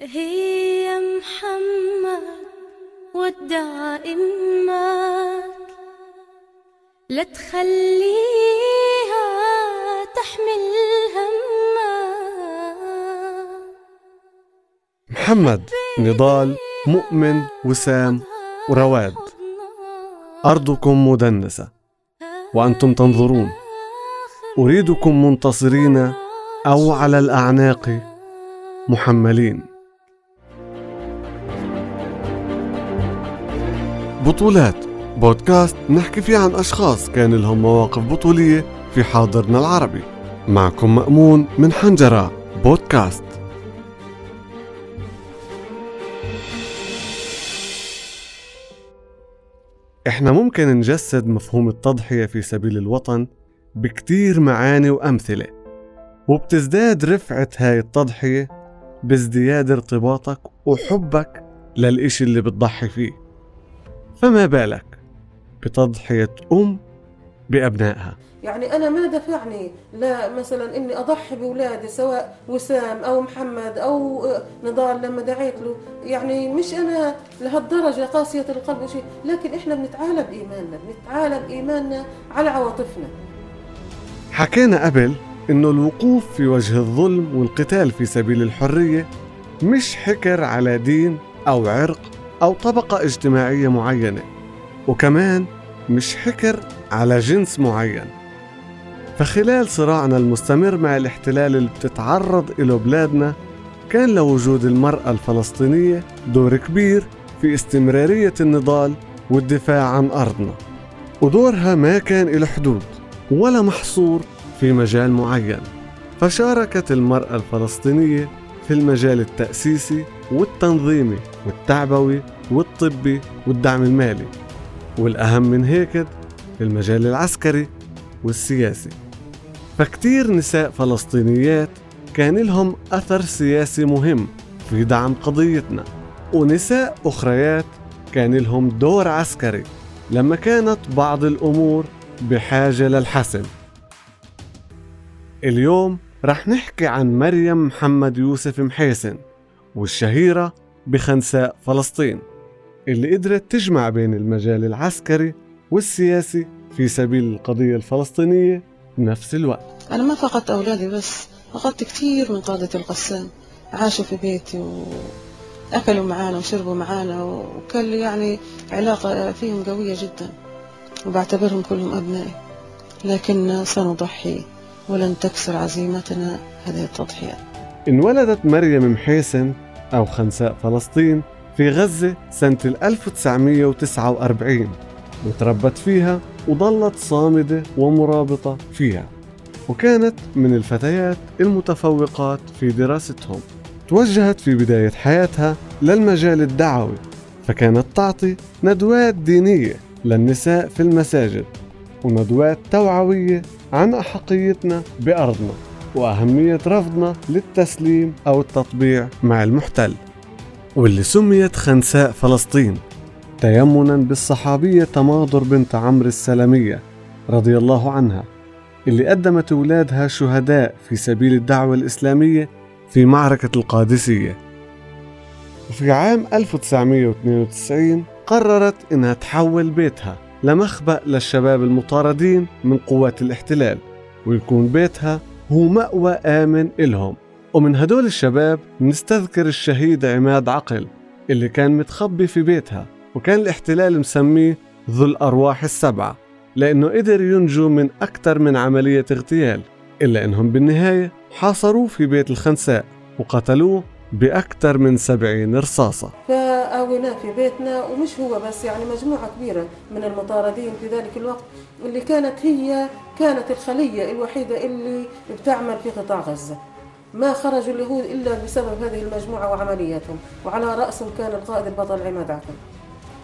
هي محمد إمك لا تخليها تحمل همك. محمد نضال مؤمن وسام ورواد. أرضكم مدنسة وأنتم تنظرون. أريدكم منتصرين أو على الأعناق محملين. بطولات. بودكاست نحكي فيه عن أشخاص كان لهم مواقف بطولية في حاضرنا العربي. معكم مأمون من حنجرة. بودكاست. إحنا ممكن نجسد مفهوم التضحية في سبيل الوطن بكتير معاني وأمثلة وبتزداد رفعة هاي التضحية بازدياد ارتباطك وحبك للإشي اللي بتضحي فيه. فما بالك بتضحية أم بأبنائها. يعني أنا ما دفعني لا مثلا إني أضحي بأولادي سواء وسام أو محمد أو نضال لما دعيت له. يعني مش أنا لهالدرجة قاسية القلب وشيء لكن إحنا بنتعالى بإيماننا بنتعالى بإيماننا على عواطفنا. حكينا قبل إنه الوقوف في وجه الظلم والقتال في سبيل الحرية مش حكر على دين أو عرق أو طبقة اجتماعية معينة وكمان مش حكر على جنس معين. فخلال صراعنا المستمر مع الاحتلال اللي بتتعرض له بلادنا كان لوجود المرأة الفلسطينية دور كبير في استمرارية النضال والدفاع عن أرضنا. ودورها ما كان له حدود ولا محصور في مجال معين. فشاركت المرأة الفلسطينية في المجال التأسيسي والتنظيمي والتعبوي والطبي والدعم المالي. والأهم من هيك المجال العسكري والسياسي. فكتير نساء فلسطينيات كان لهم أثر سياسي مهم في دعم قضيتنا. ونساء أخريات كان لهم دور عسكري لما كانت بعض الأمور بحاجة للحسم. اليوم رح نحكي عن مريم محمد يوسف محيسن والشهيرة بخنساء فلسطين اللي قدرت تجمع بين المجال العسكري والسياسي في سبيل القضية الفلسطينية بنفس الوقت. أنا ما فقدت أولادي بس فقدت كثير من قادة القسام. عاشوا في بيتي وأكلوا معانا وشربوا معانا وكان يعني علاقة فيهم قوية جدا. وبعتبرهم كلهم أبنائي. لكن سنضحي ولن تكسر عزيمتنا هذه التضحيات انولدت مريم محيسن أو خنساء فلسطين في غزة سنة 1949 وتربت فيها وظلت صامدة ومرابطة فيها. وكانت من الفتيات المتفوقات في دراستهم. توجهت في بداية حياتها للمجال الدعوي فكانت تعطي ندوات دينية للنساء في المساجد وندوات توعوية عن أحقيتنا بأرضنا. وأهمية رفضنا للتسليم أو التطبيع مع المحتل واللي سميت خنساء فلسطين تيمنا بالصحابية تماضر بنت عمرو السلمية رضي الله عنها اللي قدمت أولادها شهداء في سبيل الدعوة الإسلامية في معركة القادسية. وفي عام 1992 قررت إنها تحول بيتها لمخبأ للشباب المطاردين من قوات الاحتلال ويكون بيتها هو مأوى آمن إلهم. ومن هدول الشباب نستذكر الشهيد عماد عقل اللي كان متخبي في بيتها وكان الاحتلال مسميه ذو الأرواح السبعة لأنه قدر ينجو من أكثر من عملية اغتيال إلا أنهم بالنهاية حاصروه في بيت الخنساء وقتلوه بأكثر من سبعين رصاصة. فآويناه في بيتنا ومش هو بس يعني مجموعة كبيرة من المطاردين في ذلك الوقت اللي كانت هي كانت الخلية الوحيدة اللي بتعمل في قطاع غزة. ما خرجوا اليهود إلا بسبب هذه المجموعة وعملياتهم وعلى رأسهم كان القائد البطل عماد عقل.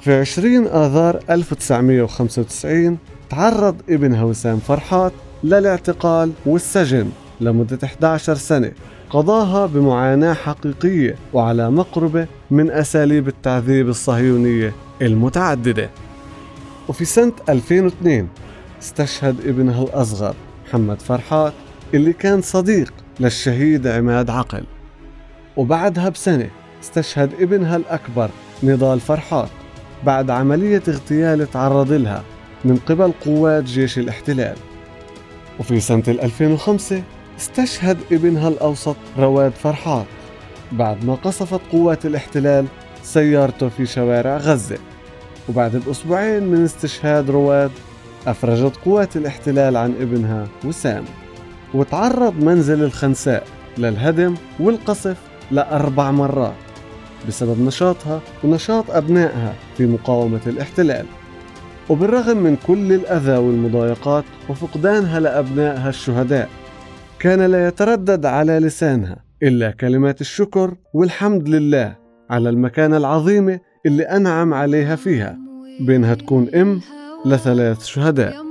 في 20 آذار 1995 تعرض ابنها وسام فرحات للاعتقال والسجن لمدة 11 سنة. قضاها بمعاناة حقيقية وعلى مقربة من أساليب التعذيب الصهيونية المتعددة. وفي سنة 2002 استشهد ابنها الأصغر محمد فرحات اللي كان صديق للشهيد عماد عقل. وبعدها بسنة استشهد ابنها الأكبر نضال فرحات بعد عملية اغتيال تعرض لها من قبل قوات جيش الاحتلال. وفي سنة 2005 استشهد ابنها الأوسط رواد فرحات. بعد ما قصفت قوات الاحتلال سيارته في شوارع غزة. وبعد بأسبوعين من استشهاد رواد أفرجت قوات الاحتلال عن ابنها وسام. وتعرض منزل الخنساء للهدم والقصف لأربع مرات بسبب نشاطها ونشاط أبنائها في مقاومة الاحتلال. وبالرغم من كل الأذى والمضايقات وفقدانها لأبنائها الشهداء كان لا يتردد على لسانها إلا كلمات الشكر والحمد لله على المكانة العظيمة اللي أنعم عليها فيها بينها تكون أم لثلاث شهداء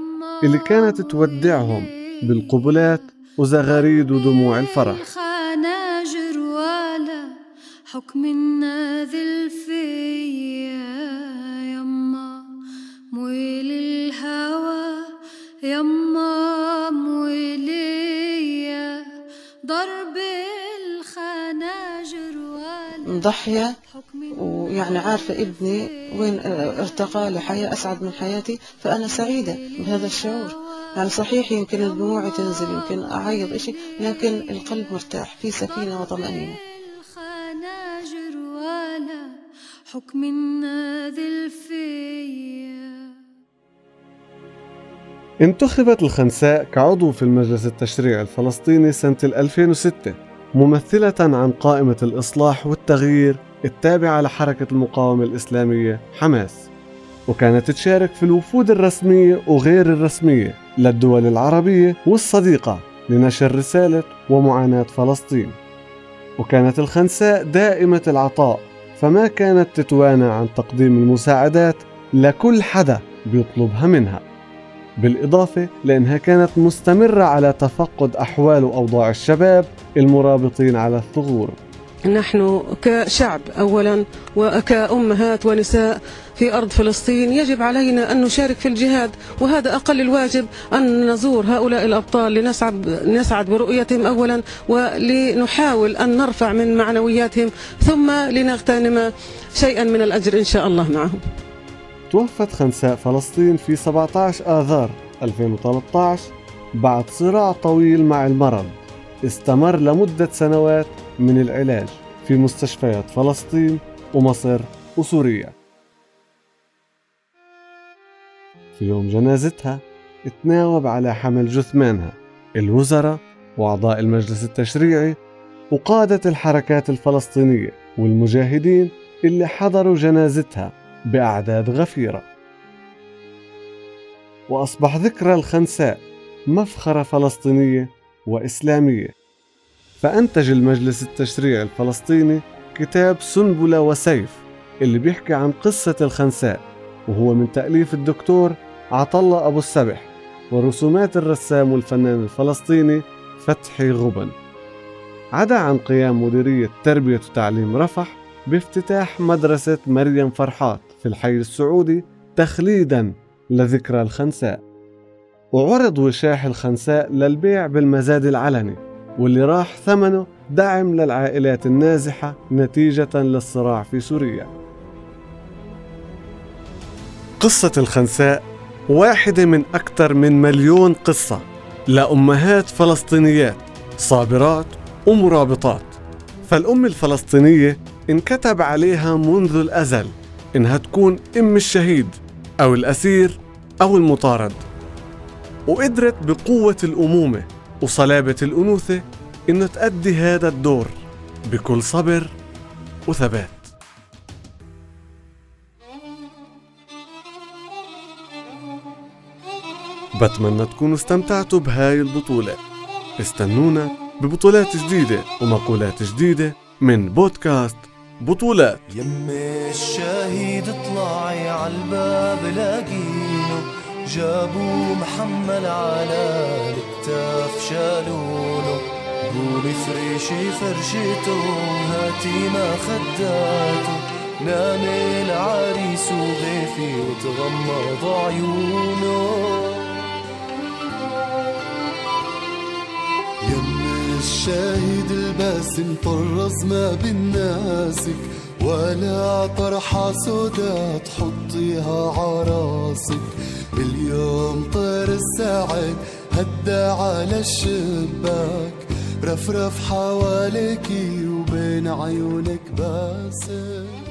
اللي كانت تودعهم بالقبلات وزغاريد ودموع الفرح. حكم الناذل فيا يما مويل الهوى يما. مضحية ويعني عارفة ابني وين ارتقى لحياة أسعد من حياتي فأنا سعيدة بهذا الشعور. يعني صحيح يمكن الدموع تنزل يمكن أعيط إشي لكن القلب مرتاح في سكينة وطمأنينة. حكم الناذل فيا انتخبت الخنساء كعضو في المجلس التشريعي الفلسطيني سنة 2006 ممثلة عن قائمة الإصلاح والتغيير التابعة لحركة المقاومة الإسلامية حماس وكانت تشارك في الوفود الرسمية وغير الرسمية للدول العربية والصديقة لنشر رسالة ومعاناة فلسطين. وكانت الخنساء دائمة العطاء فما كانت تتوانى عن تقديم المساعدات لكل حدا بيطلبها منها. بالإضافة لأنها كانت مستمرة على تفقد أحوال وأوضاع الشباب المرابطين على الثغور نحن كشعب اولا وكأمهات ونساء في أرض فلسطين يجب علينا أن نشارك في الجهاد وهذا أقل الواجب أن نزور هؤلاء الأبطال لنسعد نسعد برؤيتهم اولا ولنحاول أن نرفع من معنوياتهم ثم لنغتنم شيئا من الأجر إن شاء الله معهم. توفت خنساء فلسطين في 17 آذار 2013 بعد صراع طويل مع المرض. استمر لمدة سنوات من العلاج في مستشفيات فلسطين ومصر وسوريا. في يوم جنازتها تناوب على حمل جثمانها الوزراء وأعضاء المجلس التشريعي وقادة الحركات الفلسطينية والمجاهدين اللي حضروا جنازتها. بأعداد غفيرة. وأصبح ذكرى الخنساء مفخرة فلسطينية وإسلامية. فأنتج المجلس التشريعي الفلسطيني كتاب سنبلة وسيف اللي بيحكي عن قصة الخنساء. وهو من تأليف الدكتور عطلة أبو السبح ورسومات الرسام والفنان الفلسطيني فتحي غبن. عدا عن قيام مديرية تربية وتعليم رفح بافتتاح مدرسة مريم فرحات. في الحي السعودي تخليدا لذكرى الخنساء. وعرض وشاح الخنساء للبيع بالمزاد العلني واللي راح ثمنه دعم للعائلات النازحة نتيجة للصراع في سوريا. قصة الخنساء واحدة من أكثر من مليون قصة لأمهات فلسطينيات صابرات ومرابطات فالأم الفلسطينية انكتب عليها منذ الأزل إنها تكون أم الشهيد أو الأسير أو المطارد. وقدرت بقوة الأمومة وصلابة الأنوثة إنه تأدي هذا الدور بكل صبر وثبات. بتمنى تكونوا استمتعتوا بهاي البطولة. استنونا ببطولات جديدة ومقولات جديدة من بودكاست بطولات يم الشهيد اطلعي عالباب لاقينه جابوا محمل على الكتاف شالونه. قومي فريشي فرشته هاتي ما خداته. نام العريس وغيفي وتغمض عيونه. الشاهد الباسم طرز ما بالناسك ولا طرحة سودا تحطيها عراسك. اليوم طير السعد هدى على الشباك. رفرف حواليكي وبين عيونك باسم